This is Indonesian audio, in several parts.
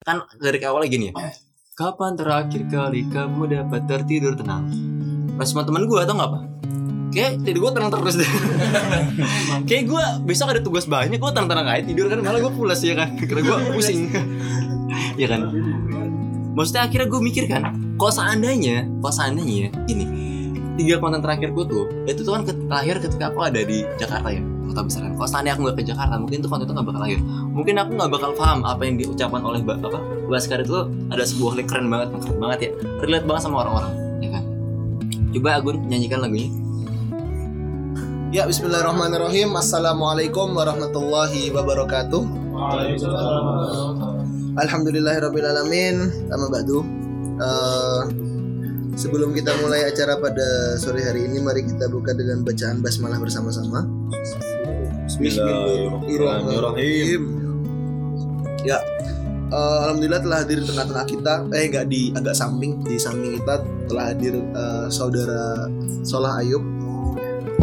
kan dari awalnya gini ya. Kapan terakhir kali kamu dapat tertidur tenang? Respon teman gue atau nggak apa? Kayak tidur gue tenang terus deh. Kayak gue besok ada tugas banyak gue tenang-tenang aja tidur kan malah gue pulas ya kan? Karena gue pusing. Ya kan? Maksudnya akhirnya gue mikir kan kalau seandainya kalau seandainya ini tiga konten terakhir gue tuh itu tuh kan terakhir ketika aku ada di Jakarta ya kota besar kan kalau seandainya aku nggak ke Jakarta mungkin tuh konten itu nggak bakal lahir. Mungkin aku nggak bakal paham apa yang diucapkan oleh Ba- apa Baskar itu ada sebuah lirik keren banget keren banget ya. Relate banget sama orang-orang ya kan? Coba Agun nyanyikan lagunya. Ya Bismillahirrahmanirrahim. Assalamualaikum warahmatullahi wabarakatuh. Alhamdulillahirrabbilalamin. Amma ba'du. Eh, Sebelum kita mulai acara pada sore hari ini Mari kita buka dengan bacaan basmalah bersama-sama Bismillahirrahmanirrahim Ya eh, Alhamdulillah telah hadir di tengah-tengah kita Eh nggak di agak samping Di samping kita telah hadir eh, Saudara Solah Ayub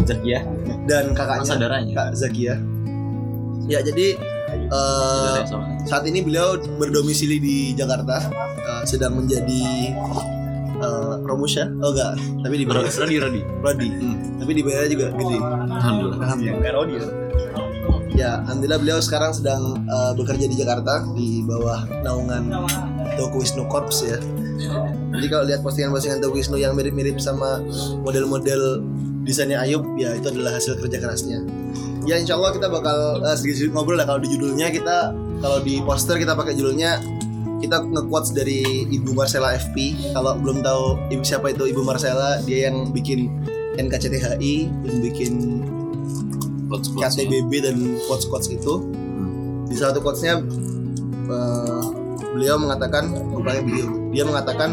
Zakia Dan kakaknya saudaranya Kak Zakia. Ya jadi eh, sama. saat ini beliau berdomisili di Jakarta, eh, sedang menjadi eh, Romus ya? Oh enggak, tapi dibayar Rodi Rodi Rodi. Tapi dibayarnya juga gede. Alhamdulillah Alhamdulillah. Ya, alhamdulillah beliau sekarang sedang eh, bekerja di Jakarta di bawah naungan Toko Wisnu Corps ya. Jadi kalau lihat postingan-postingan Toko Wisnu yang mirip-mirip sama model-model desainnya Ayub, ya itu adalah hasil kerja kerasnya. Ya insya Allah kita bakal eh, sedikit-sedikit ngobrol lah kalau di judulnya kita kalau di poster kita pakai judulnya kita nge-quotes dari Ibu Marcella FP. Kalau belum tahu ibu siapa itu Ibu Marcella, dia yang bikin NKCTHI, yang bikin KTBB dan quotes-quotes itu. Di salah satu quotesnya eh, beliau mengatakan bukannya beliau dia mengatakan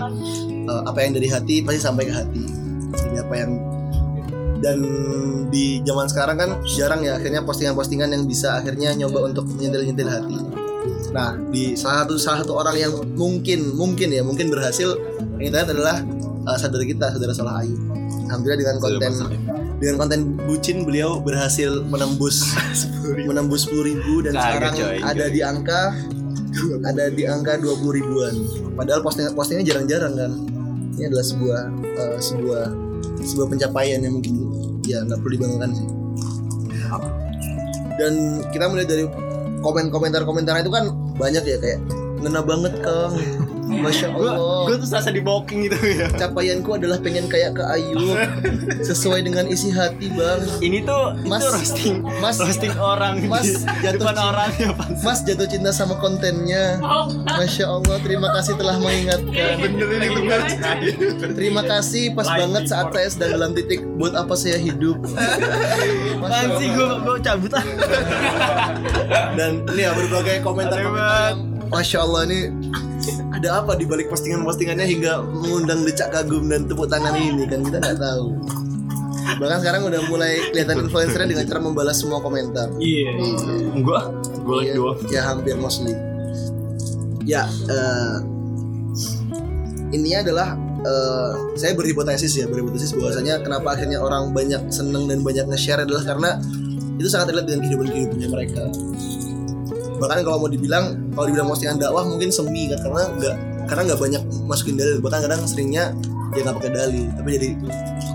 eh, apa yang dari hati pasti sampai ke hati. Jadi apa yang dan di zaman sekarang kan jarang ya akhirnya postingan-postingan yang bisa akhirnya nyoba untuk nyentil-nyentil hati. Nah di salah satu salah satu orang yang mungkin mungkin ya mungkin berhasil yang kita lihat adalah eh, saudara kita saudara Salah Ayu. Alhamdulillah dengan konten dengan konten bucin beliau berhasil menembus menembus 10.000 ribu dan Kagak, sekarang coy. ada di angka ada di angka 20 ribuan. Padahal postingan postingnya jarang-jarang kan? Ini adalah sebuah eh, sebuah sebuah pencapaian yang mungkin ya nggak perlu dibanggakan sih. Dan kita melihat dari komen-komentar komentar itu kan banyak ya kayak ngena banget kang masya allah. gue tuh serasa di booking gitu ya. Capaianku adalah pengen kayak ke Ayu. Sesuai dengan isi hati bang. Ini tuh Mas- itu roasting Mas- roasting orang. Mas jatuh cinta. orang ya Pak. Mas jatuh cinta sama kontennya. Masya Allah terima kasih telah mengingatkan. Bener ini bener Terima kasih pas banget saat saya sedang dalam titik Buat apa saya hidup? Masya Apaan sih gue gue cabut ah. Dan ini ya berbagai komentar Aneh komentar yang Masya Allah ini ada apa di balik postingan-postingannya hingga mengundang decak kagum dan tepuk tangan ini? Kan kita nggak tahu. Bahkan sekarang udah mulai kelihatan influencernya dengan cara membalas semua komentar. iya. Gue gue like Iya, dua ya hampir mostly. Ya eh, intinya adalah eh, saya berhipotesis ya berhipotesis bahwasanya kenapa akhirnya orang banyak seneng dan banyak nge-share adalah karena itu sangat terlihat dengan kehidupan kehidupannya mereka bahkan kalau mau dibilang kalau dibilang postingan dakwah mungkin semi kan karena nggak karena nggak banyak masukin dalil. Bahkan kadang seringnya ya nggak pakai dalil. Tapi jadi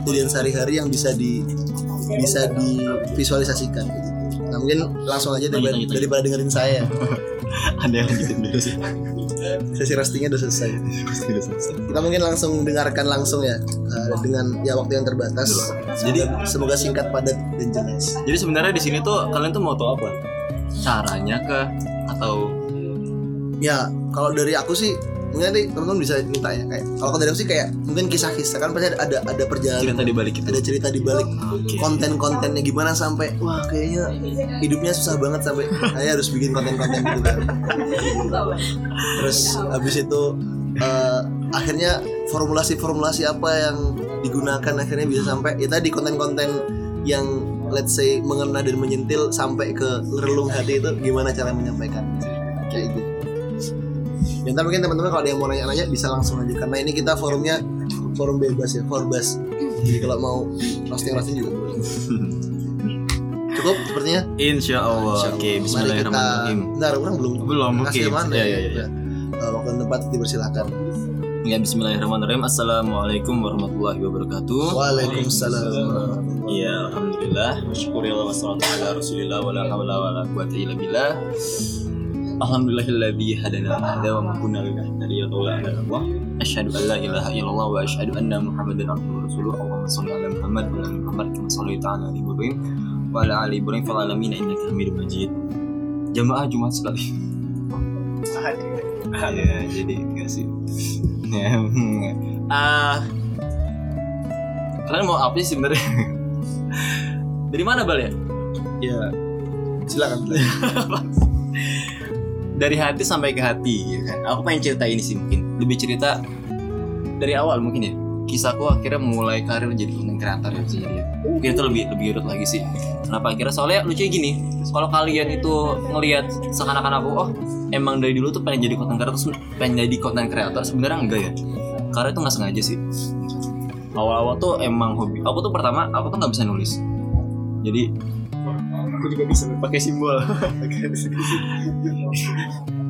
kejadian sehari-hari yang bisa di bisa divisualisasikan. Gitu. Nah mungkin langsung aja daripada, Lanjut, lanjut. daripada dengerin saya. Ada yang lanjutin dulu. Sih Sesi roastingnya udah selesai. Kita mungkin langsung dengarkan langsung ya uh, Dengan ya waktu yang terbatas. Jadi semoga singkat, padat, dan jelas. Jadi sebenarnya di sini tuh kalian tuh mau tahu apa caranya ke atau Ya kalau dari aku sih Mungkin nanti teman-teman bisa minta ya kayak Kalau dari aku sih kayak Mungkin kisah-kisah Kan pasti ada ada perjalanan cerita di balik itu. ada cerita di balik konten-kontennya gimana sampai wah kayaknya hidupnya susah banget sampai saya harus bikin konten-konten gitu kan. Terus habis itu eh, akhirnya formulasi-formulasi apa yang digunakan akhirnya bisa sampai ya tadi konten-konten yang let's say mengena dan menyentil sampai ke relung hati itu gimana cara menyampaikan? Kayak gitu. Ya ntar mungkin teman-teman kalau ada yang mau nanya-nanya bisa langsung aja. Karena ini kita forumnya forum bebas ya forbas jadi kalau mau roasting roasting juga boleh. Cukup sepertinya? Insya Allah Insya Allah. oke Bismillahirrahmanirrahim. Kita, bentar orang belum belum mana ya, ya? ya, ya. uh, waktu tempat dipersilakan. Ya Bismillahirrahmanirrahim Assalamualaikum warahmatullahi wabarakatuh Waalaikumsalam. Iya Alhamdulillah Syukurillah wassalatu ala rasulillah Wa la hawla wa la quwata illa billah Alhamdulillahilladzi hadana hada wa ma kunna linahtadiya lawla an Allah Asyhadu an la ilaha illallah wa asyhadu anna Muhammadan abduhu wa rasuluh Allahumma shalli ala Muhammad wa ala Muhammad kama shallaita ala ali Ibrahim wa ala ali Ibrahim fil alamin innaka Hamidum Majid. Jamaah Jumat sekali. Ya, jadi enggak sih. Ya, Ah, kalian mau apa sih sebenarnya? Dari mana Bal ya? Ya, silakan. Dari hati sampai ke hati ya kan. Aku pengen cerita ini sih mungkin. Lebih cerita dari awal mungkin ya. Kisahku akhirnya mulai karir jadi content creator ya jadi. ya. Mungkin itu lebih lebih urut lagi sih. Kenapa akhirnya soalnya lucunya gini. Kalau kalian itu ngelihat seakan-akan aku oh emang dari dulu tuh pengen jadi content creator terus pengen jadi content creator sebenarnya enggak ya. Karena itu nggak sengaja sih. Awal-awal tuh emang hobi. Aku tuh pertama aku tuh nggak bisa nulis. Jadi Aku juga bisa. pakai simbol.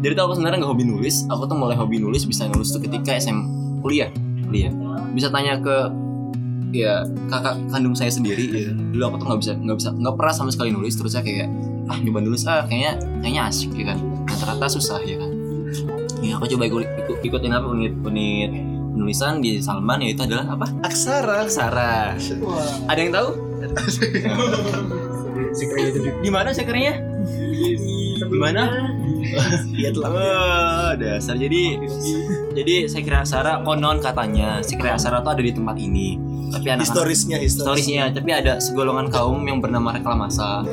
Jadi tuh aku sebenarnya nggak hobi nulis. Aku tuh mulai hobi nulis bisa nulis tuh ketika SM kuliah, kuliah. Bisa tanya ke ya kakak kandung saya sendiri. Ya. Dulu aku tuh nggak bisa nggak bisa nggak pernah sama sekali nulis. Terus saya kayak ah nyoba nulis ah kayaknya kayaknya asik ya kan. Nah, ternyata susah ya kan. Ya aku coba ikut, ikut ikutin apa unit unit penulisan di Salman yaitu adalah apa? Aksara. Aksara. Ada yang tahu? Di mana sekernya? Di mana? Iya telah. Wah, dasar. Jadi jadi saya kira Aksara konon katanya saya kira Aksara tuh ada di tempat ini. Tapi anak Historisnya, historis. Storiesnya, tapi ada segolongan kaum yang bernama reklamasa.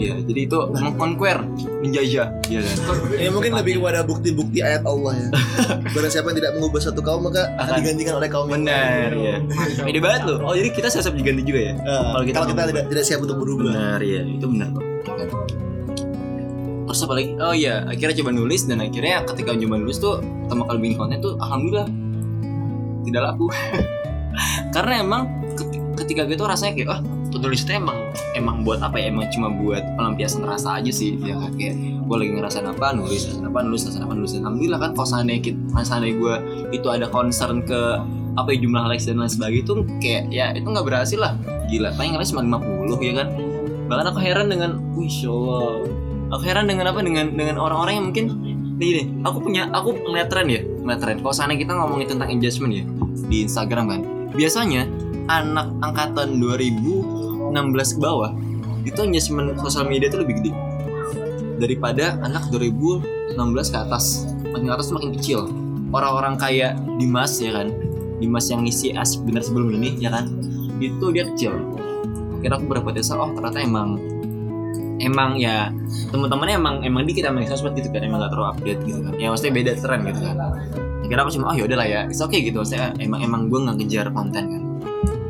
Ya, jadi itu mengkonquer, menjajah, ya kan. Ini mungkin lebih kepada bukti-bukti ayat Allah ya. Barang siapa yang tidak mengubah satu kaum maka akan digantikan oleh kaum yang Benar, ya. Pede banget loh. Oh, jadi kita siap-siap diganti juga ya? Eh, Kalau kita kalau kita tidak tidak siap untuk berubah. Benar ya, itu benar kok. Terus apa lagi? Oh iya, akhirnya coba nulis dan akhirnya ketika coba nulis tuh pertama kali bikin konten tuh alhamdulillah tidak laku. Karena emang ket- ketika gitu rasanya kayak oh penulis itu emang emang buat apa ya? Emang cuma buat pelampiasan rasa aja sih. Ya kan kayak gue lagi ngerasain apa? Nulis ngerasain apa? Nulis ngerasain apa? Nulis. Alhamdulillah kan kalau seandainya kita seandainya gue itu ada concern ke apa ya jumlah likes dan lain sebagainya itu kayak ya itu nggak berhasil lah. Gila paling likes cuma 50 ya kan? Bahkan aku heran dengan wih Allah aku heran dengan apa? Dengan dengan orang-orang yang mungkin nih nih aku punya aku ngeliat tren ya ngeliat tren. Kalau seandainya kita ngomongin tentang engagement ya di Instagram kan biasanya anak angkatan 2016 ke bawah itu engagement sosial media itu lebih gede. Daripada anak 2016 ke atas. Makin ke atas makin kecil. Orang-orang kayak Dimas ya kan? Dimas yang ngisi asik bener sebelum ini ya kan? Itu dia kecil. Kira aku berapa desa? Oh ternyata emang. Emang ya teman-temannya emang emang dikit emang sosmed gitu kan? Emang gak terlalu update gitu kan? Ya maksudnya beda tren gitu kan kira aku cuma oh yaudah lah ya it's okay gitu. Saya emang emang gue nggak ngejar konten kan.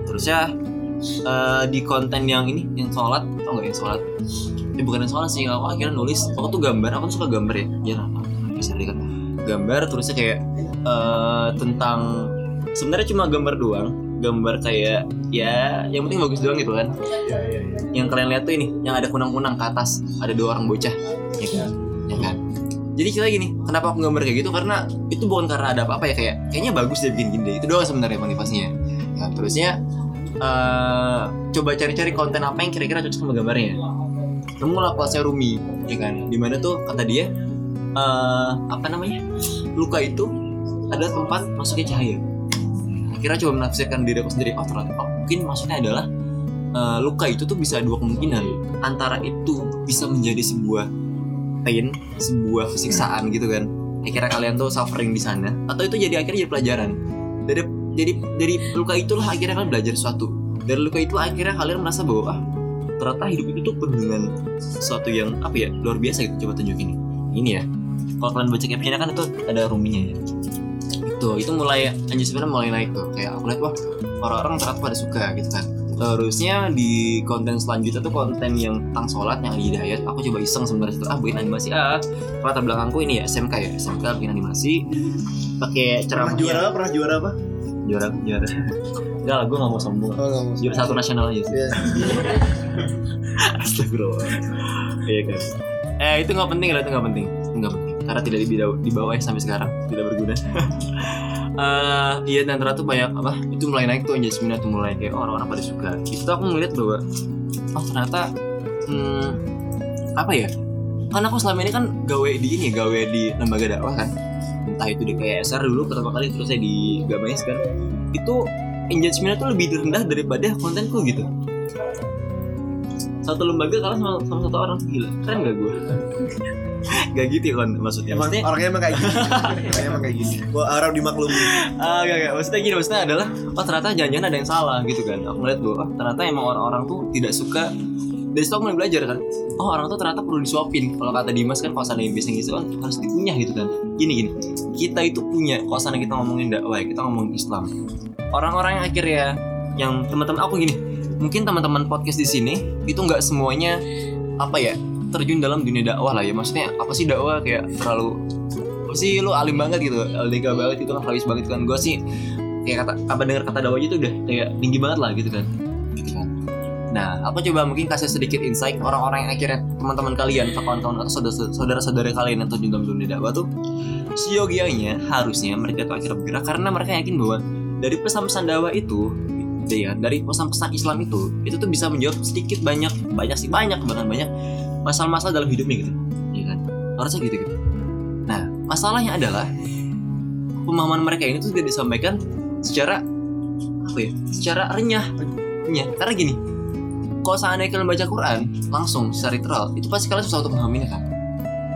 Terus ya eh, di konten yang ini yang sholat tau nggak yang sholat? Ya bukan yang sholat sih aku akhirnya nulis. Aku tuh gambar aku tuh suka gambar ya ya bisa lihat gambar terusnya kayak eh, tentang sebenarnya cuma gambar doang. Gambar kayak ya yang penting bagus doang gitu kan. Yang kalian lihat tuh ini yang ada kunang-kunang ke atas ada dua orang bocah. Ya kan? Ya kan jadi kita gini kenapa aku gambar kayak gitu? Karena itu bukan karena ada apa-apa ya kayak kayaknya bagus deh bikin gini deh itu doang sebenarnya motivasinya. Ya, terusnya eh, coba cari-cari konten apa yang kira-kira cocok sama gambarnya. Kamu lah kelasnya Rumi ya kan? Di mana tuh kata dia eh, apa namanya? Luka itu ada tempat masuknya cahaya. Akhirnya coba menafsirkan diri aku sendiri oh ternyata oh, mungkin maksudnya adalah eh, luka itu tuh bisa dua kemungkinan. Antara itu bisa menjadi sebuah pain sebuah siksaan gitu kan. Akhirnya kalian tuh suffering di sana. Atau itu jadi akhirnya jadi pelajaran. Dari jadi dari luka itulah akhirnya kalian belajar sesuatu. Dari luka itu akhirnya kalian merasa bahwa ah ternyata hidup itu tuh penuh dengan sesuatu yang apa ya luar biasa gitu coba tunjukin ini ya. Kalau kalian baca captionnya kan itu ada ruminya ya. Itu itu mulai anjir sebenarnya mulai naik tuh. Kayak aku lihat wah orang-orang ternyata pada suka gitu kan terusnya di konten selanjutnya tuh konten yang tentang sholat yang di hidayat aku coba iseng sebenarnya. Ah bikin animasi ah latar belakangku ini ya SMK ya SMK bikin animasi. Pakai Pernah ceramah juara apa? Pernah juara apa? juara juara. Enggak lah gue gak mau sombong. Oh, nggak mau. juara satu nasional aja sih. Iya. Astagfirullah. Iya kan Eh itu gak penting lah itu gak penting. Nggak penting. Karena tidak dibawa, dibawa ya sampai sekarang. Tidak berguna Eh, iya dan ternyata banyak apa itu mulai naik tuh engagement tuh mulai kayak orang-orang pada suka. Itu aku ngeliat bahwa oh ternyata hmm, apa ya kan aku selama ini kan gawe di ini gawe di lembaga dakwah kan. Entah itu di kayak SR dulu pertama kali terus saya di Gamais kan itu engagementnya tuh lebih rendah daripada kontenku gitu satu lembaga kalah sama, sama satu orang. Gila keren gak gue gak gitu kan maksudnya. Emang maksudnya orangnya emang kayak gini. orangnya emang kayak gini. Gua harap dimaklumi. ah gak gak maksudnya gini maksudnya adalah oh ternyata jangan-jangan ada yang salah gitu kan. Aku ngeliat bahwa oh ternyata emang orang-orang tuh tidak suka. Dari situ aku mulai belajar kan. Oh orang tuh ternyata perlu disuapin. Kalau kata Dimas kan sana yang biasa gitu kan harus dikunyah gitu kan. Gini gini. Kita itu punya kalau sana kita ngomongin dakwah kita ngomongin Islam. Orang-orang yang akhirnya yang teman-teman aku gini mungkin teman-teman podcast di sini itu nggak semuanya apa ya terjun dalam dunia dakwah lah ya. Maksudnya apa sih dakwah? Kayak terlalu apa sih lu alim banget gitu LDK banget itu kan habis banget kan. Gue sih kayak kata apa dengar kata dakwah itu udah kayak tinggi banget lah gitu kan. Gitu kan. Nah aku coba mungkin kasih sedikit insight orang-orang yang akhirnya teman-teman kalian kawan-kawan atau saudara- saudara-saudara kalian yang terjun dalam dunia dakwah tuh siogianya harusnya mereka tuh akhirnya bergerak karena mereka yakin bahwa dari pesan-pesan dakwah itu gitu ya dari pesan-pesan Islam itu itu tuh bisa menjawab sedikit banyak banyak sih banyak bahkan banyak masalah-masalah dalam hidupnya gitu. Ya kan? Harusnya gitu gitu. Nah masalahnya adalah pemahaman mereka ini tuh tidak disampaikan secara apa ya secara renyah renyah. Karena gini kalau seandainya kalian baca Quran langsung secara literal itu pasti kalian susah untuk memahaminya kan?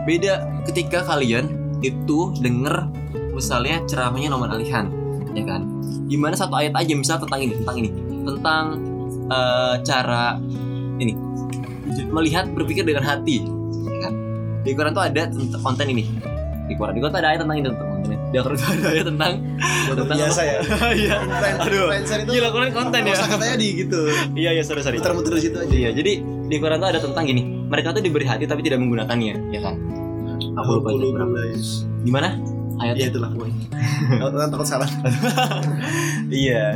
Beda ketika kalian itu denger misalnya ceramahnya Noman Alihan ya kan gimana satu ayat aja misalnya tentang ini tentang ini tentang eh, cara ini melihat berpikir dengan hati ya kan di Quran tuh ada konten ini di Quran di Quran ada ayat tentang ini tentang konten ini di Quran ada ayat tentang tentang biasa ya. iya Aduh. Itu gila Quran konten ya katanya di gitu. iya iya sorry sorry Muter-muter di situ aja. Iya, jadi di Quran tuh ada tentang gini. Mereka tuh diberi hati tapi tidak menggunakannya, ya kan? Aku lupa berapa. Gimana? Ya Ayatnya? itulah pokoknya. Takut takut salah. iya.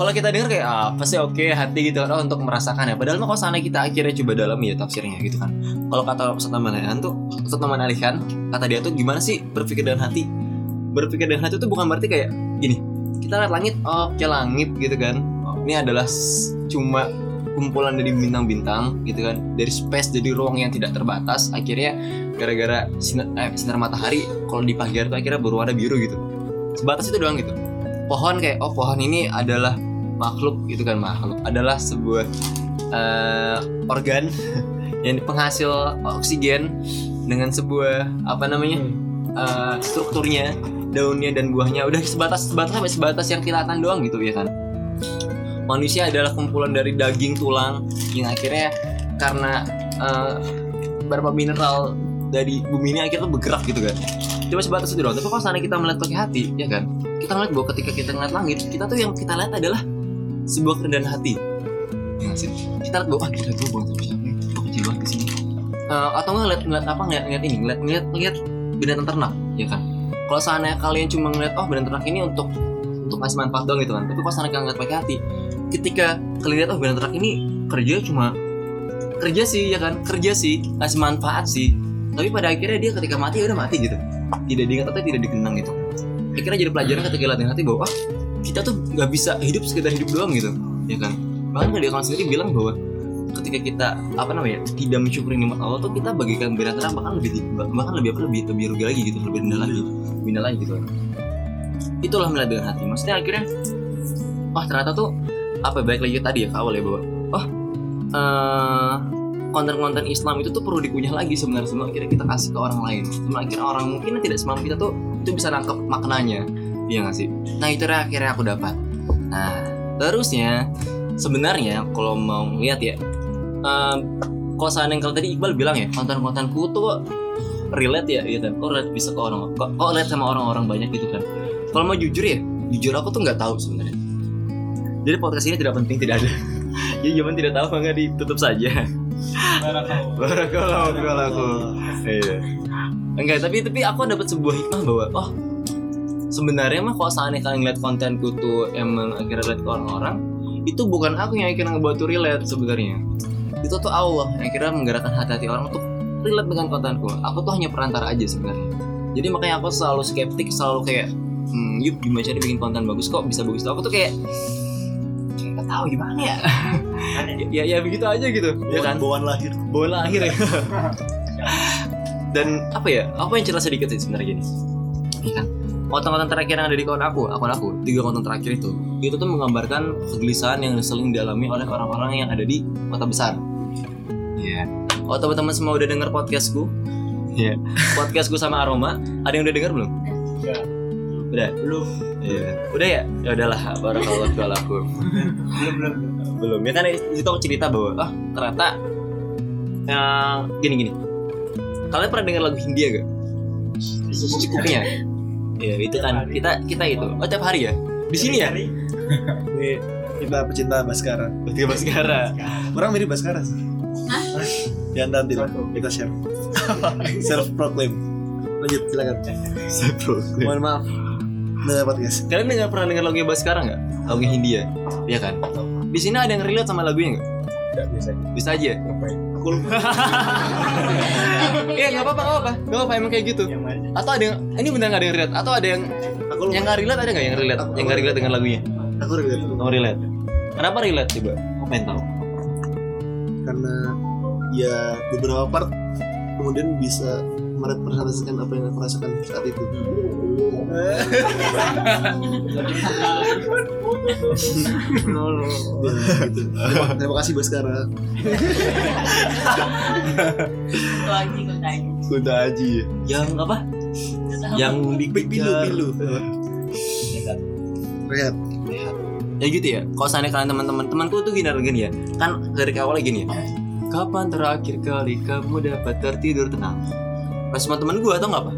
Kalau kita dengar kayak ah, apa sih oke hati gitu kan oh, untuk merasakan ya. Padahal mah kalau sana kita akhirnya coba dalam ya tafsirnya gitu kan. Kalau kata Ustaz Taman Alihan tuh, Ustaz Taman Alihan kata dia tuh gimana sih berpikir dengan hati? Berpikir dengan hati itu bukan berarti kayak gini. Kita lihat langit, oh oke langit gitu kan. Oh, ini adalah cuma kumpulan dari bintang-bintang gitu kan. Dari space jadi ruang yang tidak terbatas. Akhirnya gara-gara sinar, eh, sinar matahari kalau di pagi hari itu akhirnya berwarna biru gitu. Sebatas itu doang gitu. Pohon kayak oh pohon ini adalah makhluk gitu kan makhluk. Adalah sebuah eh, organ yang penghasil oksigen dengan sebuah apa namanya eh, strukturnya daunnya dan buahnya. Udah sebatas sebatas sampai sebatas yang kelihatan doang gitu ya kan manusia adalah kumpulan dari daging tulang yang akhirnya karena eh, beberapa mineral dari bumi ini akhirnya bergerak gitu kan. Cuma sebatas itu doang. Tapi kalau sana kita melihat pakai hati ya kan? Kita ngeliat bahwa ketika kita ngeliat langit kita tuh yang kita lihat adalah sebuah kerendahan hati. Ya kita lihat bahwa ah kita tuh sama siapa ya? kecil banget di sini. Eh, atau nggak ngeliat ngeliat apa? Ngeliat ngeliat ini ngeliat ngeliat ngeliat binatang ternak ya kan? Kalau seandainya kalian cuma ngeliat oh binatang ternak ini untuk untuk ngasih manfaat doang gitu kan? Tapi kalau seandainya kalian ngeliat pakai hati ketika kalian lihat oh ternak ini kerja cuma kerja sih ya kan? Kerja sih ngasih manfaat sih. Tapi pada akhirnya dia ketika mati ya udah mati gitu. Tidak diingat atau tidak dikenang gitu. Akhirnya jadi pelajaran ketika latihan hati bahwa ah, kita tuh nggak bisa hidup sekedar hidup doang gitu. Ya kan? Bahkan dia kawan sendiri bilang bahwa ketika kita apa namanya tidak mensyukuri nikmat Allah tuh kita bagikan binatang bahkan lebih bahkan lebih apa lebih lebih rugi lagi gitu lebih rendah lagi rendah lagi gitu. Itulah melihat dengan hati. Maksudnya akhirnya wah ternyata tuh apa baik lagi tadi ya ke awal ya bahwa oh eh, konten-konten Islam itu tuh perlu dikunyah lagi sebenarnya sebelum akhirnya kita kasih ke orang lain. Sebelum akhirnya orang mungkin yang tidak semampu kita tuh itu bisa nangkep maknanya. Iya nggak sih? Nah itu yang akhirnya aku dapat. Nah terusnya sebenarnya kalau mau lihat ya em, kalau seandainya kalau tadi Iqbal bilang ya konten-kontenku tuh relate ya gitu. Kok relate bisa ke orang kok, kok relate sama orang-orang banyak gitu kan. Kalau mau jujur ya jujur aku tuh nggak tahu sebenarnya jadi podcast ini tidak penting tidak ada. Jadi zaman tidak tahu maka ditutup saja. Barakallahu aku. Iya. Enggak, tapi tapi aku dapat sebuah hikmah bahwa oh sebenarnya mah kalau seandainya kalian ngeliat kontenku tuh emang akhirnya relate ke orang-orang itu bukan aku yang akhirnya ngebuat tuh relate sebenarnya. Itu tuh Allah yang akhirnya menggerakkan hati-hati orang untuk relate dengan kontenku. Aku tuh hanya perantara aja sebenarnya. Jadi makanya aku selalu skeptik selalu kayak hmm, yuk gimana cara bikin konten bagus kok bisa bagus? Aku tuh kayak nggak tahu gimana ya ya ya begitu aja gitu ya kan bawaan lahir bola akhir ya dan apa ya aku yang cerita sedikit sih sebenarnya gini ya kan konten-konten terakhir yang ada di akun aku akun aku tiga konten terakhir itu itu tuh menggambarkan kegelisahan yang sering dialami oleh orang-orang yang ada di kota besar Iya. Oh teman-teman semua udah denger podcastku? Iya. Podcastku sama Aroma. Ada yang udah denger belum? Udah. Udah. Belum. Iya. Udah ya? Ya udahlah. Barakallahu aku. belum belum belum. Ya kan di situ aku cerita bahwa ah ternyata yang gini gini. Kalian pernah dengar lagu Hindia gak? Secukupnya. Iya itu kan kita kita itu. Oh tiap hari ya? Di sini ya? ini kita pecinta Baskara Tiga Baskara. orang mirip Baskara sih ya nanti lah kita share self proclaim lanjut silakan mohon maaf Dengar podcast Kalian nggak pernah dengar lagunya Baskara nggak? Lagu Hindia, Iya kan? Di sini ada yang relate sama lagunya nggak? nggak bisa Bisa aja. ngapain aku lupa Iya nggak apa-apa, nggak apa-apa, apa-apa emang kayak gitu. Atau ada yang ini benar nggak ada yang relate? Atau ada yang aku lupa yang nggak relate ada nggak yang relate? Yang nggak relate dengan lagunya? aku relate Nggak relate. Kenapa relate coba? Aku pengen tahu. karena ya beberapa part kemudian bisa merepresentasikan apa yang aku rasakan saat itu Ya, gitu. terima, kasih Baskara Lagi gue tanya. Kuda Haji Yang apa? Yang Big Pilu Pilu Rehat ya gitu ya. Kalau seandainya kalian teman-teman, temanku tuh gini gini ya. Kan dari awalnya gini ya. Kapan terakhir kali kamu dapat tertidur tenang? Pas sama teman gue atau nggak apa?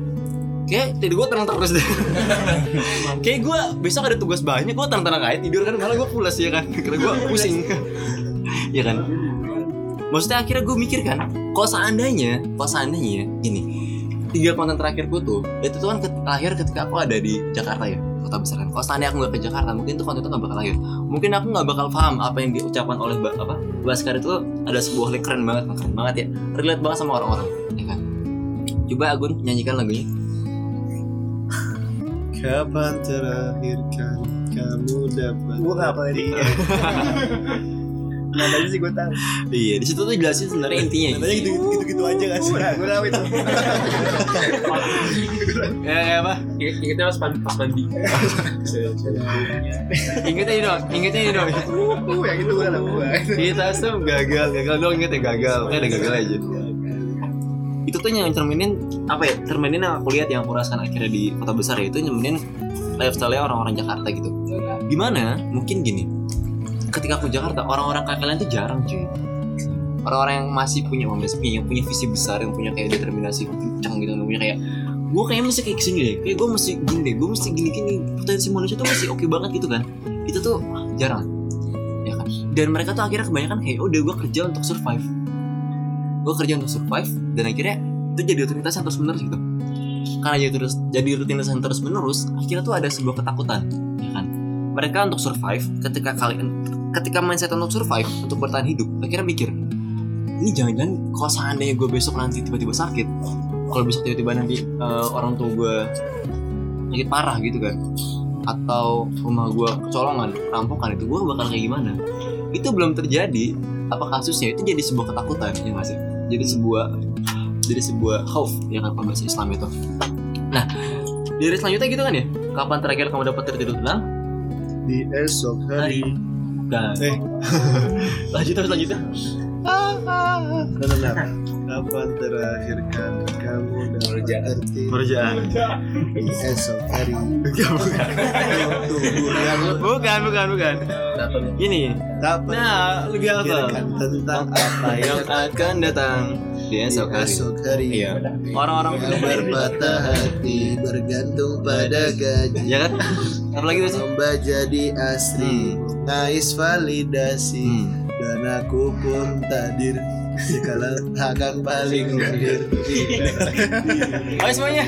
Kayak tidur gue tenang terus deh. Kayak gue besok ada tugas banyak, gue tenang-tenang aja tidur kan malah gue pulas ya kan, karena gue pusing. ya kan. Maksudnya akhirnya gue mikir kan, kalau seandainya, kalau seandainya gini, tiga konten terakhirku tuh, itu tuh kan lahir ketika aku ada di Jakarta ya, kota besar kan. Kalau seandainya aku nggak ke Jakarta, mungkin tuh konten itu nggak bakal lahir. Mungkin aku nggak bakal paham apa yang diucapkan oleh apa Baskar itu ada sebuah keren banget, keren banget ya, relate banget sama orang-orang, ya kan. Coba Agun nyanyikan lagunya. Kapan terakhir kali kamu dapat Gua nggak apa tadi. nadanya sih gue tahu Iya, di situ tuh jelasin sebenarnya intinya. Nadanya gitu, gitu-gitu aja gak sih? gue tahu itu Ya, kayak apa? ingetnya pas mandi pas mandi Ingetnya ini dong, ingetnya ini dong. uh yang itu gue tahu Kita tuh gagal, gagal dong inget ya gagal. Kayak ada gagal aja. Itu tuh yang cerminin apa ya? Cerminin yang aku lihat yang aku rasakan akhirnya di kota besar ya itu nyeminin lifestyle orang-orang Jakarta gitu. Gimana? Mungkin gini. Ketika aku Jakarta, orang-orang kayak kalian tuh jarang cuy. Orang-orang yang masih punya punya yang punya visi besar, yang punya kayak determinasi kencang gitu, yang punya kayak gue kayaknya mesti kayak ke sini deh, kayak gue mesti gini deh, gue mesti gini-gini, potensi manusia tuh masih oke banget gitu kan, itu tuh jarang, ya kan dan mereka tuh akhirnya kebanyakan kayak "Oh, udah gue kerja untuk survive gue kerja untuk survive dan akhirnya itu jadi rutinitas yang terus menerus gitu. Karena jadi terus jadi rutinitas yang terus menerus akhirnya tuh ada sebuah ketakutan ya kan? Mereka untuk survive ketika kalian ketika mindset untuk survive untuk bertahan hidup akhirnya mikir ini jangan-jangan kalau seandainya gue besok nanti tiba-tiba sakit kalau besok tiba-tiba nanti eh, orang tua gue sakit parah gitu kan atau rumah gue kecolongan rampokan itu gue bakal kayak gimana? Itu belum terjadi apa kasusnya itu jadi sebuah ketakutan ya nggak sih jadi sebuah jadi sebuah khauf ya kan bahasa Islam itu. Nah dari selanjutnya gitu kan ya? Kapan terakhir kamu dapat tertidur tenang? Di esok hari. Dan Eh. lanjut terus lanjutnya Benar Kapan terakhir kali kamu dapat Merjaan. Di esok hari. Yang bukan. Bukan bukan ini. Nah lebih apa? Tentang apa yang akan datang di esok hari. esok hari. Iya. Orang-orang Yang berpatah hati bergantung pada gaji. Ya kan? Apalagi tuh sih Lomba jadi asri. Ngais validasi. Hmm. Dan aku pun tadir Sekala akan paling hadir Ayo semuanya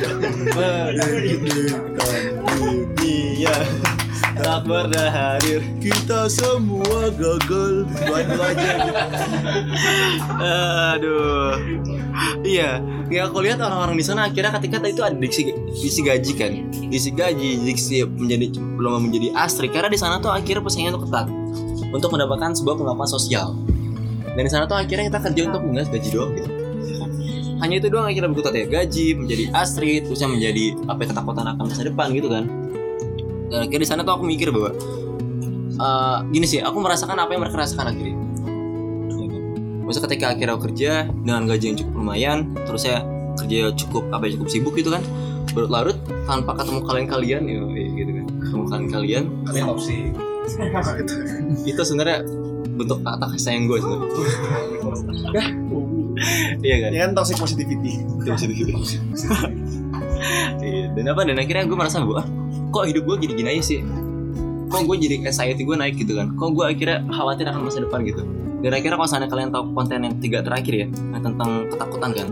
Menunjukkan dunia Akbar dah hadir. Kita semua gagal. Dua aja. Aduh. Iya, ya aku lihat orang-orang di sana akhirnya ketika itu ada diksi diksi gaji kan, diksi gaji, diksi menjadi belum menjadi astri karena di sana tuh akhirnya persaingan tuh ketat untuk mendapatkan sebuah pengakuan sosial. Dan di sana tuh akhirnya kita kerja untuk mengas gaji doang gitu. Hanya itu doang akhirnya berkutat ya gaji, menjadi astri, terusnya menjadi apa ya, ketakutan akan masa depan gitu kan. Dan akhirnya di sana tuh aku mikir bahwa eh, gini sih, aku merasakan apa yang mereka rasakan akhirnya. Maksudnya ketika akhirnya aku kerja dengan gaji yang cukup lumayan, terus saya kerja cukup apa ya cukup sibuk gitu kan, berlarut tanpa ketemu kalian-kalian ya gitu kan, ketemu kalian-kalian Kalian toxic. itu sebenarnya bentuk kata kasih sayang gue sebenarnya. Iya kan? Ini kan toxic positivity. Iya, dan apa dan akhirnya gue merasa "Ah, kok hidup gue gini-gini aja sih? Kok gue jadi anxiety gue naik gitu kan? Kok gue akhirnya khawatir akan masa depan gitu? Dan akhirnya kalau misalnya kalian tahu konten yang tiga terakhir ya yang tentang ketakutan kan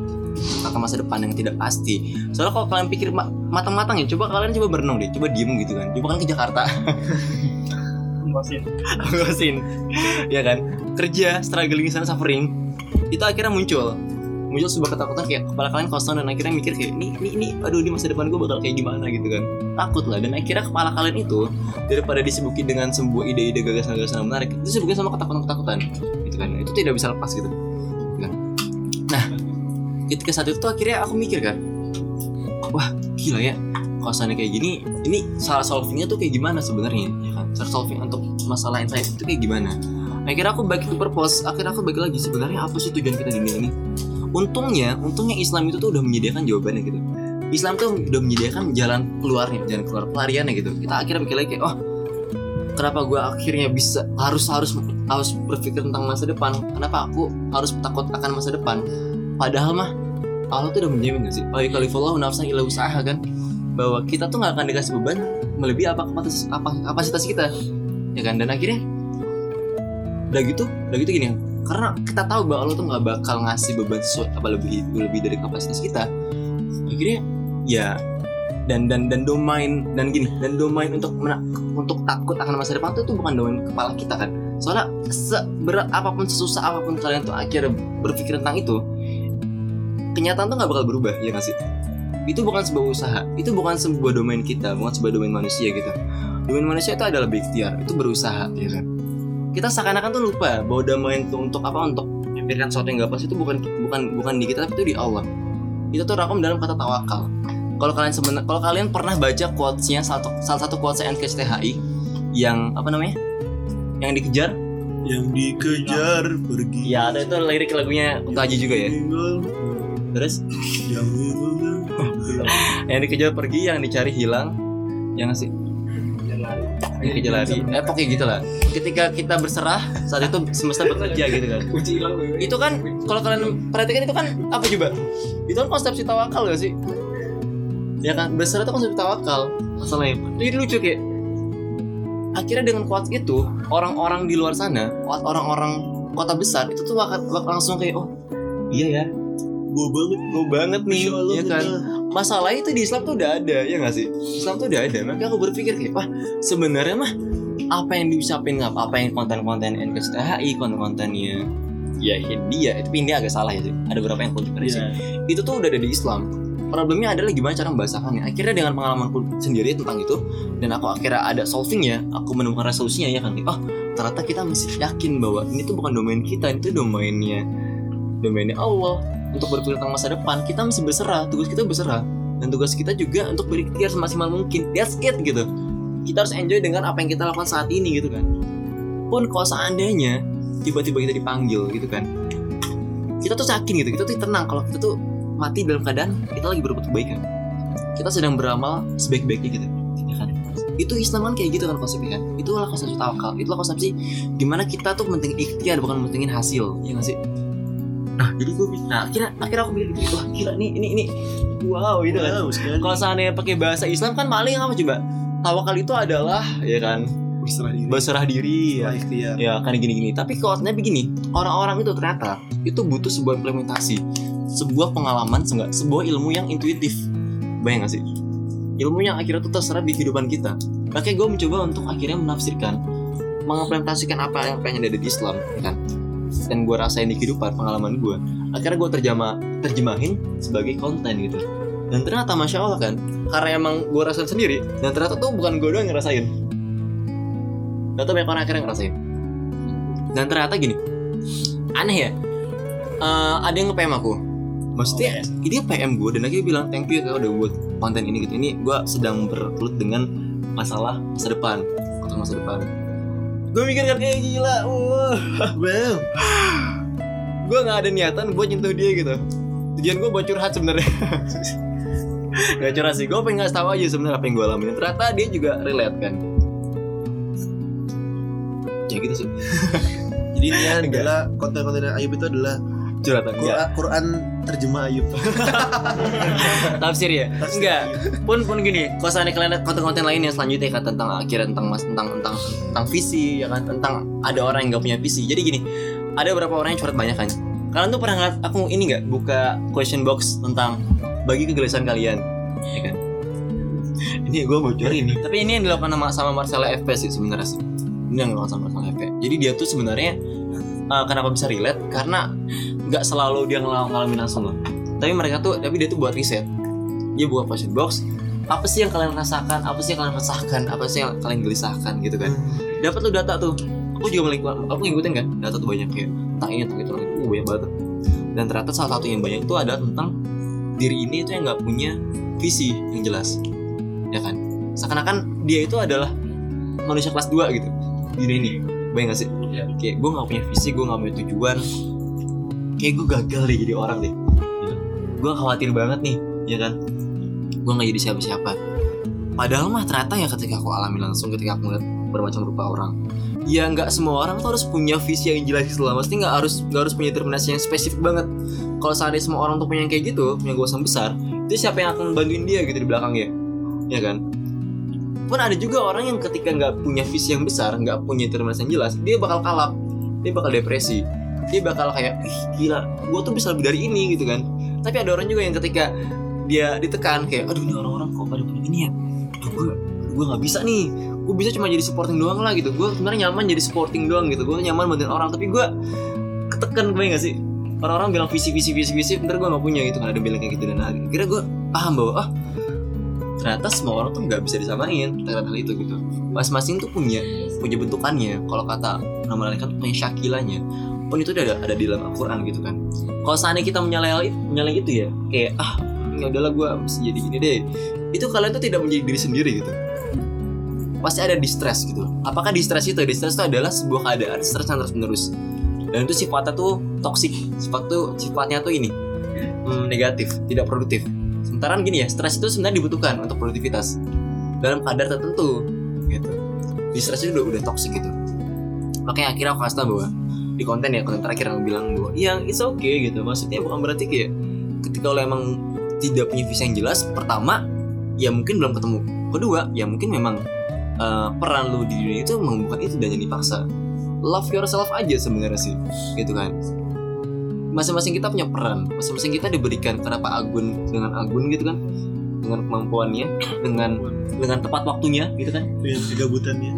akan masa depan yang tidak pasti. Soalnya kalau kalian pikir ma- matang-matang ya coba kalian coba berenang deh coba diem gitu kan. Coba kan ke Jakarta nguasin ya kan? Kerja struggling sana suffering. Itu akhirnya muncul. Muncul sebuah ketakutan kayak kepala kalian kosong dan akhirnya mikir kayak ini ini ini aduh di masa depan gue bakal kayak gimana gitu kan. Takut lah. Dan akhirnya kepala kalian itu daripada disibukin dengan sebuah ide-ide gagasan-gagasan menarik itu disibukin sama ketakutan-ketakutan. Gitu kan. Itu tidak bisa lepas gitu. Kan? nah. Ketika saat itu akhirnya aku mikir kan wah gila ya kalau misalnya kayak gini ini salah solvingnya tuh kayak gimana sebenarnya? Ya kan? Cara solving untuk masalah anxiety itu kayak gimana? Akhirnya aku bagi ke purpose akhirnya aku bagi lagi sebenarnya apa sih tujuan kita di dunia ini? Untungnya untungnya Islam itu tuh udah menyediakan jawabannya gitu. Islam tuh udah menyediakan jalan keluarnya jalan keluar pelariannya gitu. Kita akhirnya mikir lagi kayak oh kenapa gue akhirnya bisa harus harus harus berpikir tentang masa depan? Kenapa aku harus takut akan masa depan? Padahal mah Allah tuh udah menjamin gak sih? Oh kalifallahu nafsan ila usaha kan bahwa kita tuh nggak akan dikasih beban melebihi apa kapasitas apa kapasitas kita. Ya kan? Dan akhirnya udah gitu udah gitu gini karena kita tahu bahwa Allah tuh nggak bakal ngasih beban sesuatu apa lebih lebih dari kapasitas kita. Akhirnya ya dan dan dan domain dan gini dan domain untuk mena- untuk takut akan masa depan tuh, itu bukan domain kepala kita kan. Soalnya seberat apa pun sesusah apa pun kalian tuh akhirnya berpikir tentang itu kenyataan tuh nggak bakal berubah ya nggak sih itu bukan sebuah usaha. Itu bukan sebuah domain kita bukan sebuah domain manusia gitu. Domain manusia itu adalah berikhtiar itu berusaha ya kan? Kita seakan-akan tuh lupa bahwa domain itu untuk apa? Untuk memikirkan sesuatu yang gak pasti itu bukan bukan bukan di kita tapi itu di Allah. Itu tuh rakom dalam kata tawakal. Kalau kalian sebenarnya kalau kalian pernah baca quotesnya satu salah satu quotes NKCTHI yang apa namanya? Yang dikejar? Yang dikejar pergi. ya ada itu lirik lagunya Kunto Aji juga ya terus? Yang yang dikejar pergi yang dicari hilang. Yang ngasih yang dikejar lari. eh pokoknya gitu lah. Ketika kita berserah saat itu semesta bekerja gitu kan. Itu kan kalau kalian perhatikan itu kan apa coba? Itu kan konsepsi tawakal gak sih? Ya kan berserah itu konsepsi tawakal masalahnya itu jadi lucu kayak akhirnya dengan kuat itu orang-orang di luar sana orang-orang kota besar itu tuh bakal, bakal langsung kayak oh iya ya gue banget. gue banget nih. Allah, ya kan? bener. masalah itu di Islam tuh udah ada ya nggak sih? Islam tuh udah ada makanya aku berpikir kayak wah sebenarnya mah apa yang diucapin apa apa yang konten-konten NKCTHI konten-kontennya ya Hindia itu Hindia agak salah ya sih. Ada beberapa yang kontroversi. Iya. itu tuh udah ada di Islam. Problemnya adalah gimana cara membahasakannya. Akhirnya dengan pengalamanku sendiri tentang itu dan aku akhirnya ada solvingnya aku menemukan resolusinya ya kan? Oh ternyata kita mesti yakin bahwa ini tuh bukan domain kita ini tuh domainnya domainnya Allah. Untuk berpikir tentang masa depan kita mesti berserah. Tugas kita berserah. Dan tugas kita juga untuk berikhtiar semaksimal mungkin. That's it gitu. Kita harus enjoy dengan apa yang kita lakukan saat ini gitu kan. Pun kalau seandainya tiba-tiba kita dipanggil gitu kan. Kita tuh yakin gitu. Kita tuh tenang. Kalau kita tuh mati dalam keadaan kita lagi berbuat kebaikan. Kita sedang beramal sebaik-baiknya gitu. Ya kan? Itu Islam kan kayak gitu kan konsepnya kan? Itulah konsepsi tawakal. Itulah konsepsi di mana kita tuh penting ikhtiar bukan pentingin hasil. Ya nggak sih nah jadi gue nah akhirnya akhirnya aku bilang gitu wah gila nih ini ini wow gitu kan. Wow, sekali. kalau seandainya pakai bahasa Islam kan paling apa coba? Tawakal itu adalah ya kan? Berserah diri. berserah diri ya. Berserah ikhtiar. ya kan gini-gini. Tapi kalau ternyata begini orang-orang itu ternyata itu butuh sebuah implementasi sebuah pengalaman sebuah ilmu yang intuitif. Bayang gak sih? Ilmu yang akhirnya tuh terserap di kehidupan kita. Makanya gue mencoba untuk akhirnya menafsirkan mengimplementasikan apa yang ada di Islam ya kan dan gue rasain di kehidupan pengalaman gue akhirnya gue terjemah terjemahin sebagai konten gitu. Dan ternyata masya Allah kan karena emang gue rasain sendiri dan ternyata tuh bukan gue doang yang ngerasain. Ternyata banyak orang akhirnya ngerasain. Dan ternyata gini aneh ya Eh, ada yang nge-PM aku. Maksudnya dia PM gue dan akhirnya bilang thank you ya udah buat konten ini gitu. Ini gue sedang berkelut dengan masalah masa depan. Untuk masa depan gue mikir kan kayak gila wah Wow. gue nggak ada niatan buat nyentuh dia gitu. Tujuan gue buat curhat sebenarnya. Gak curhat sih, gue pengen ngasih tahu aja sebenarnya apa yang gue alamin. Ternyata dia juga relate kan. Ya gitu sih. Jadi ini adalah konten-konten Ayub itu adalah Curhatan Quran, Quran terjemah Ayub. tafsir ya? Enggak Pun pun gini, kalau seandainya kalian konten-konten lain yang selanjutnya kan tentang akhirnya tentang mas tentang tentang tentang visi ya kan tentang ada orang yang gak punya visi. Jadi gini, ada beberapa orang yang curhat banyak kan. Kalian tuh pernah ngeliat aku ini nggak buka question box tentang bagi kegelisahan kalian, ya kan? Ini gue bocor ini. Tapi ini yang dilakukan sama, sama Marcella FP sih sebenarnya sih. Ini yang dilakukan sama Marcella FP. Jadi dia tuh sebenarnya eh, kenapa bisa relate? Karena nggak selalu dia ngal- ngalamin langsung loh. Tapi mereka tuh, tapi dia tuh buat riset. Dia buka question box. Apa sih yang kalian rasakan? Apa sih yang kalian resahkan? Apa sih yang kalian gelisahkan gitu kan? Dapat tuh data tuh. Aku juga melingkup, aku ngikutin kan data tuh banyak kayak tentang ini tentang itu tentang itu Uh, banyak banget. tuh. Dan ternyata salah satu yang banyak itu ada tentang diri ini itu yang nggak punya visi yang jelas, ya kan? Seakan-akan dia itu adalah manusia kelas 2 gitu diri ini, bayang gak sih? Iya. Kayak gue nggak punya visi, gue nggak punya tujuan, kayak gue gagal deh jadi orang deh. Gue khawatir banget nih, ya kan? Gue nggak jadi siapa-siapa. Padahal mah ternyata ya ketika aku alami langsung, ketika aku ngeliat bermacam rupa orang, ya nggak semua orang tuh harus punya visi yang jelas gitu lah. Mesti nggak harus nggak harus punya determinasi yang spesifik banget. Kalau seandainya semua orang tuh punya yang kayak gitu, punya gosong besar, itu siapa yang akan bantuin dia gitu di belakangnya, ya kan? Pun ada juga orang yang ketika nggak punya visi yang besar, nggak punya determinasi yang jelas, dia bakal kalap, dia bakal depresi, dia bakal kayak, ih gila, gue tuh bisa lebih dari ini gitu kan. Tapi ada orang juga yang ketika dia ditekan kayak, aduh ini orang-orang kok pada punya ini ya, aduh gue gue nggak bisa nih, gue bisa cuma jadi supporting doang lah gitu, gue sebenarnya nyaman jadi supporting doang gitu, gue nyaman bantuin orang, tapi gue ketekan gue gak sih? Orang-orang bilang visi visi visi visi bentar gue nggak punya gitu. Kan ada bilang kayak gitu dan akhirnya gue paham bahwa ah ternyata semua orang tuh nggak bisa disamain terhadap hal itu gitu. Masing-masing tuh punya punya bentukannya. Kalau kata nama lain kan punya syakilanya pun itu ada, ada di dalam Al-Quran gitu kan. Kalau seandainya kita menyalahi menyalahi itu ya kayak ah ya udahlah gue mesti jadi gini deh. Itu kalian tuh tidak menjadi diri sendiri gitu. Pasti ada distress gitu. Apakah distress itu? Distress itu adalah sebuah keadaan stres yang terus menerus dan itu sifatnya tuh toksik sifat tuh sifatnya tuh ini hmm, negatif tidak produktif sementara gini ya stres itu sebenarnya dibutuhkan untuk produktivitas. Dalam kadar tertentu gitu. Distress itu udah udah toksik gitu. Makanya akhirnya aku kasih tau bahwa di konten ya konten terakhir yang bilang bahwa yang it's okay gitu. Maksudnya bukan berarti kayak ketika lo emang tidak punya visi yang jelas pertama ya mungkin belum ketemu. Kedua ya mungkin memang eh, peran lo di dunia itu memang itu dan jadi dipaksa. Love yourself aja sebenarnya sih gitu kan masing-masing kita punya peran. Masing-masing kita diberikan kenapa Agun dengan Agun gitu kan. Dengan kemampuannya dengan dengan tepat waktunya gitu kan. Dengan kegabutannya.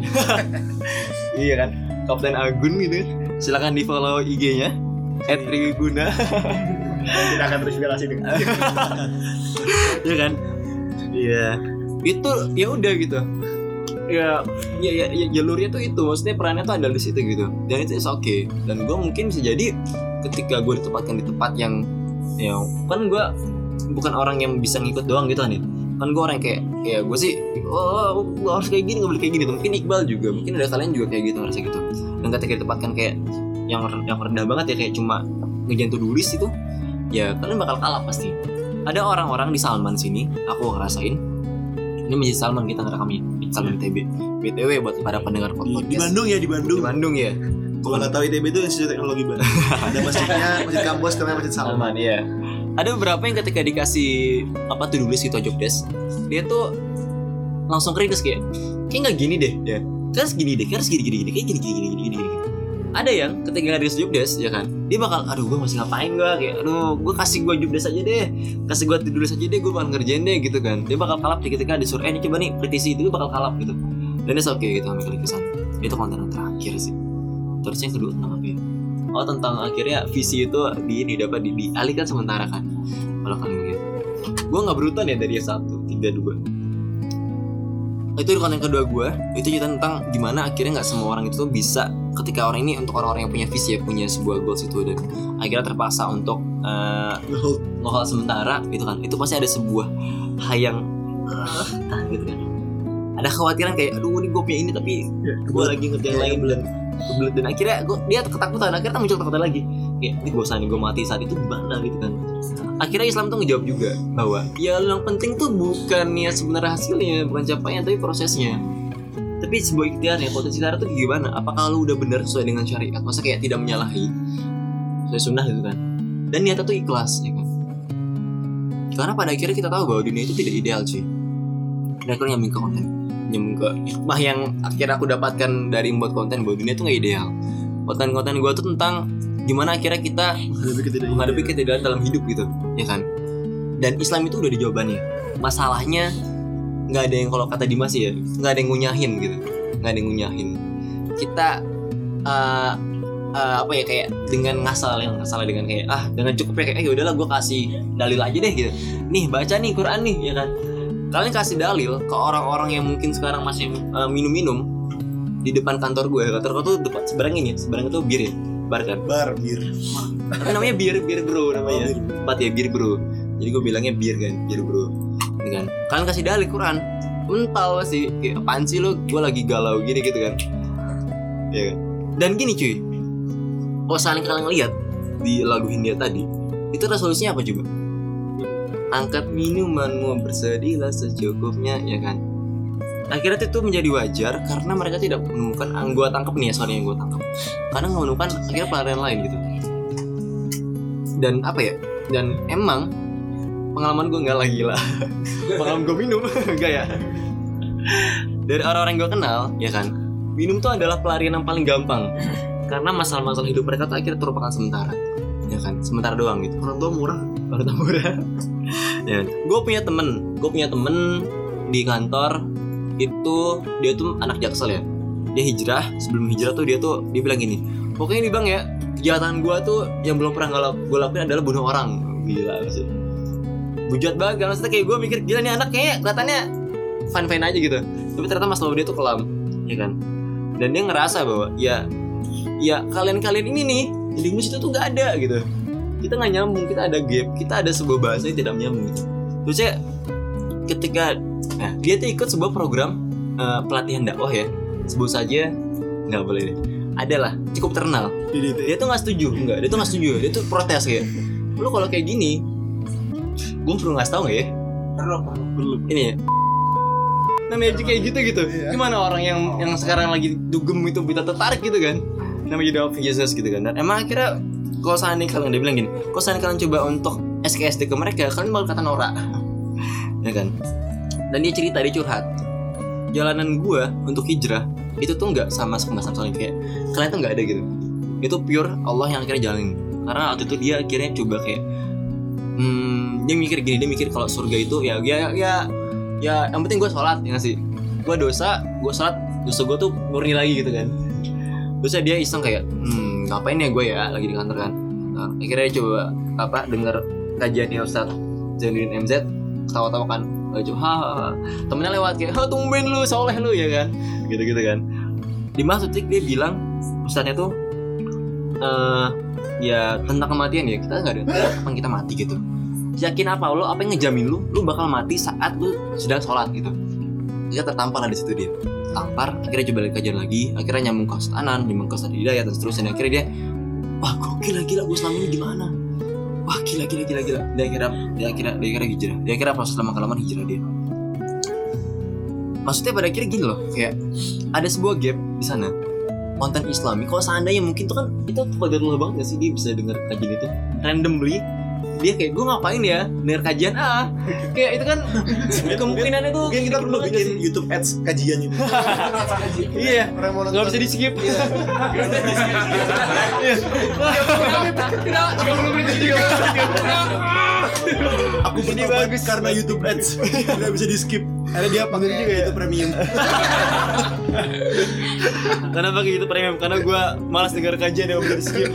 iya kan. Kapten Agun gitu. Silakan di follow IG-nya @riguna Kita akan terinspirasi dengan ya kan? Iya. Itu ya udah gitu. Ya ya, ya, ya jalurnya tuh itu. Maksudnya perannya tuh ada di situ gitu. Dan itu is oke dan gue mungkin bisa jadi ketika gue ditempatkan di tempat yang ya kan gue bukan orang yang bisa ngikut doang gitu nih kan gue orang yang kayak ya gue sih oh gue harus kayak gini gak boleh kayak gini. Mungkin Iqbal juga mungkin ada kalian juga kayak gitu ngerasa gitu. Dan ketika ditempatkan kayak yang yang rendah banget ya kayak cuma ngejantu tulis itu ya kalian bakal kalah pasti. Ada orang-orang di Salman sini aku ngerasain ini menjadi Salman kita ngerekamnya di Salman TB BTW buat para pendengar podcast. Di Bandung ya di Bandung. di Bandung ya Kalau nggak tahu ITB itu Institut Teknologi Bandung. Ada masjidnya, masjid kampus namanya Masjid Salman. Salman ya ada beberapa yang ketika dikasih apa tuh tulis gitu job desk dia tuh langsung kritis kayak kayak nggak gini deh. Ya harus gini deh kan harus gini gini gini kayak gini gini gini gini gini, ada yang ketika nggak dikasih job desk ya kan dia bakal aduh gue masih ngapain gue kayak aduh gue kasih gue jubdes aja deh kasih gue tidur aja deh gue bakal ngerjain deh gitu kan. Dia bakal kalap ketika disuruh eh ini coba nih petisi itu dia bakal kalap gitu. Dan dia oke gitu ambil kesan itu konten yang terakhir sih terus yang kedua tentang apa ya? Oh tentang akhirnya visi itu di ini dapat di, dialihkan sementara kan? Kalau kalian lihat. Gue nggak berutan ya dari yang satu tiga dua. Itu di konten kedua gue itu cerita tentang gimana akhirnya nggak semua orang itu tuh bisa ketika orang ini untuk orang-orang yang punya visi ya punya sebuah goals itu dan akhirnya terpaksa untuk uh, Ngehold. sementara gitu kan. Itu pasti ada sebuah hal yang uh, tahan gitu kan. Ada kekhawatiran kayak aduh ini gue punya ini tapi gue lagi ngerjain lain. belum kebelet dan akhirnya gue dia ketakutan akhirnya muncul ketakutan lagi. Kayak ini gue gue mati saat itu gimana? gitu kan. Akhirnya Islam tuh ngejawab juga bahwa ya yang penting tuh bukannya sebenarnya hasilnya bukan capaian tapi prosesnya. Tapi sebuah ikhtiar ya potensi syariat tuh gimana? Apakah lu udah benar sesuai dengan syariat? Masa kayak tidak menyalahi sesuai sunnah gitu kan? Dan niatnya tuh ikhlas ya kan? Karena pada akhirnya kita tahu bahwa dunia itu tidak ideal cuy. Dan akhirnya nyambung ke konten nyambung ke hikmah yang akhirnya aku dapatkan dari membuat konten bahwa dunia itu nggak ideal. Konten-konten gue tuh tentang gimana akhirnya kita menghadapi ketidakadilan. dalam hidup gitu ya kan? Dan Islam itu udah di jawabannya masalahnya nggak ada yang kalau kata Dimas ya nggak ada yang ngunyahin gitu. Nggak ada yang ngunyahin. Kita uh, uh, apa ya kayak dengan ngasal yang ngasal dengan kayak ah dengan cukup ya kayak eh udahlah gue kasih dalil aja deh gitu. Nih baca nih Quran nih ya kan kalian kasih dalil ke orang-orang yang mungkin sekarang masih uh, minum-minum di depan kantor gue. Kantor gue tuh depan seberang ini seberang itu bir ya bar kan? Bar bir. Tapi namanya bir bir bro namanya? Tempat ya bir bro. Jadi gue bilangnya bir kan bir bro. Gitu kan? Kalian kasih dalil Quran. Mental sih kayak apaan sih lo gue lagi galau gini gitu kan. Ya kan? Dan gini cuy. Kalau saling kalian lihat di lagu Hindia tadi itu resolusinya apa coba angkat minumanmu bersedihlah secukupnya ya kan? Akhirnya itu menjadi wajar karena mereka tidak menemukan gua tangkap nih ya soalnya yang gue tangkap karena nggak menemukan akhirnya pelarian lain gitu. Dan apa ya? Dan emang pengalaman gue nggak lagi lah pengalaman gue minum enggak ya? Dari orang-orang gue kenal ya kan? Minum tuh adalah pelarian yang paling gampang. Karena masalah-masalah hidup mereka tuh akhirnya terlupakan sementara ya kan? Sementara doang gitu. Orang tua murah. Orang tua murah ya. Gue punya temen gue punya temen di kantor itu dia tuh anak jaksel ya. Dia hijrah sebelum hijrah tuh dia tuh dia bilang gini pokoknya nih bang ya kejahatan gue tuh yang belum pernah gue lakuin adalah bunuh orang. Gila sih bujat banget kan maksudnya kayak gue mikir gila nih anak kayak kelihatannya fine fine aja gitu. Tapi ternyata mas dia tuh kelam ya kan? Dan dia ngerasa bahwa ya ya kalian kalian ini nih di Inggris itu tuh gak ada gitu kita nggak nyambung kita ada gap kita ada sebuah bahasa yang tidak menyambung. Gitu terus ya ketika nah, dia tuh ikut sebuah program eh, pelatihan dakwah ya. Sebut saja nggak boleh deh. Adalah cukup terkenal. DDT dia tuh nggak setuju enggak dia tuh nggak setuju dia tuh protes kayak lu kalau kayak gini gue perlu ngasih tau nggak ya? Belum ini ya. Namanya aja kayak gitu gitu. Iya. gimana orang yang yang sekarang lagi dugem itu bisa tertarik gitu kan? Namanya jadi Jesus gitu kan. Dan emang akhirnya kalau seandainya kalian dia bilang gini kalau seandainya kalian coba untuk SKSD ke mereka? Kalian bakal kata norak. Ya kan? Dan dia cerita dia curhat. Jalanan gua untuk hijrah itu tuh nggak sama sekemasan soalnya kayak kalian tuh nggak ada gitu. Itu pure Allah yang akhirnya jalanin. Karena waktu itu dia akhirnya coba kayak hmm, dia mikir gini dia mikir kalau surga itu ya ya ya ya yang penting gue sholat ya sih? Gue dosa gue sholat dosa gue tuh murni lagi gitu kan. Terus dia iseng kayak hmm ngapain ya gue ya lagi di kantor kan. Nah, akhirnya coba apa dengar kajiannya Ustaz Zainuddin MZ tawa-tawa kan. Gak coba hahaha temennya lewat kayak ha tumben lu soleh lu ya kan. Gitu-gitu kan. Di detik dia bilang Ustaznya tuh eh ya tentang kematian ya kita nggak ada kapan kita mati gitu. Yakin apa lo apa yang ngejamin lu lu bakal mati saat lu sedang sholat gitu dia tertampar lah di situ dia tampar akhirnya coba kajian lagi. Akhirnya nyambung ke Anan nyambung ke Ustaz Hidayat dan seterusnya akhirnya dia wah gokil gila gue selama ini gimana? Wah gila gila gila gila. Dia akhirnya dia akhirnya dia akhirnya hijrah. Dia akhirnya proses lama kelamaan hijrah dia maksudnya pada akhirnya gini loh kayak ada sebuah gap di sana. Konten Islami kalau seandainya mungkin tuh kan itu qadarullah banget gak sih dia bisa dengar kajian itu? Randomly dia kayak gue ngapain ya? Denger kajian A. Kayak itu kan kemungkinannya tuh Mungkin kita perlu banget bikin. YouTube ads kajian itu. iya. Nggak bisa di skip Aku bertobat karena YouTube ads. Tidak bisa di skip. Karena dia pakai juga ya itu premium. karena pakai itu premium karena gue malas denger kajian yang bisa di skip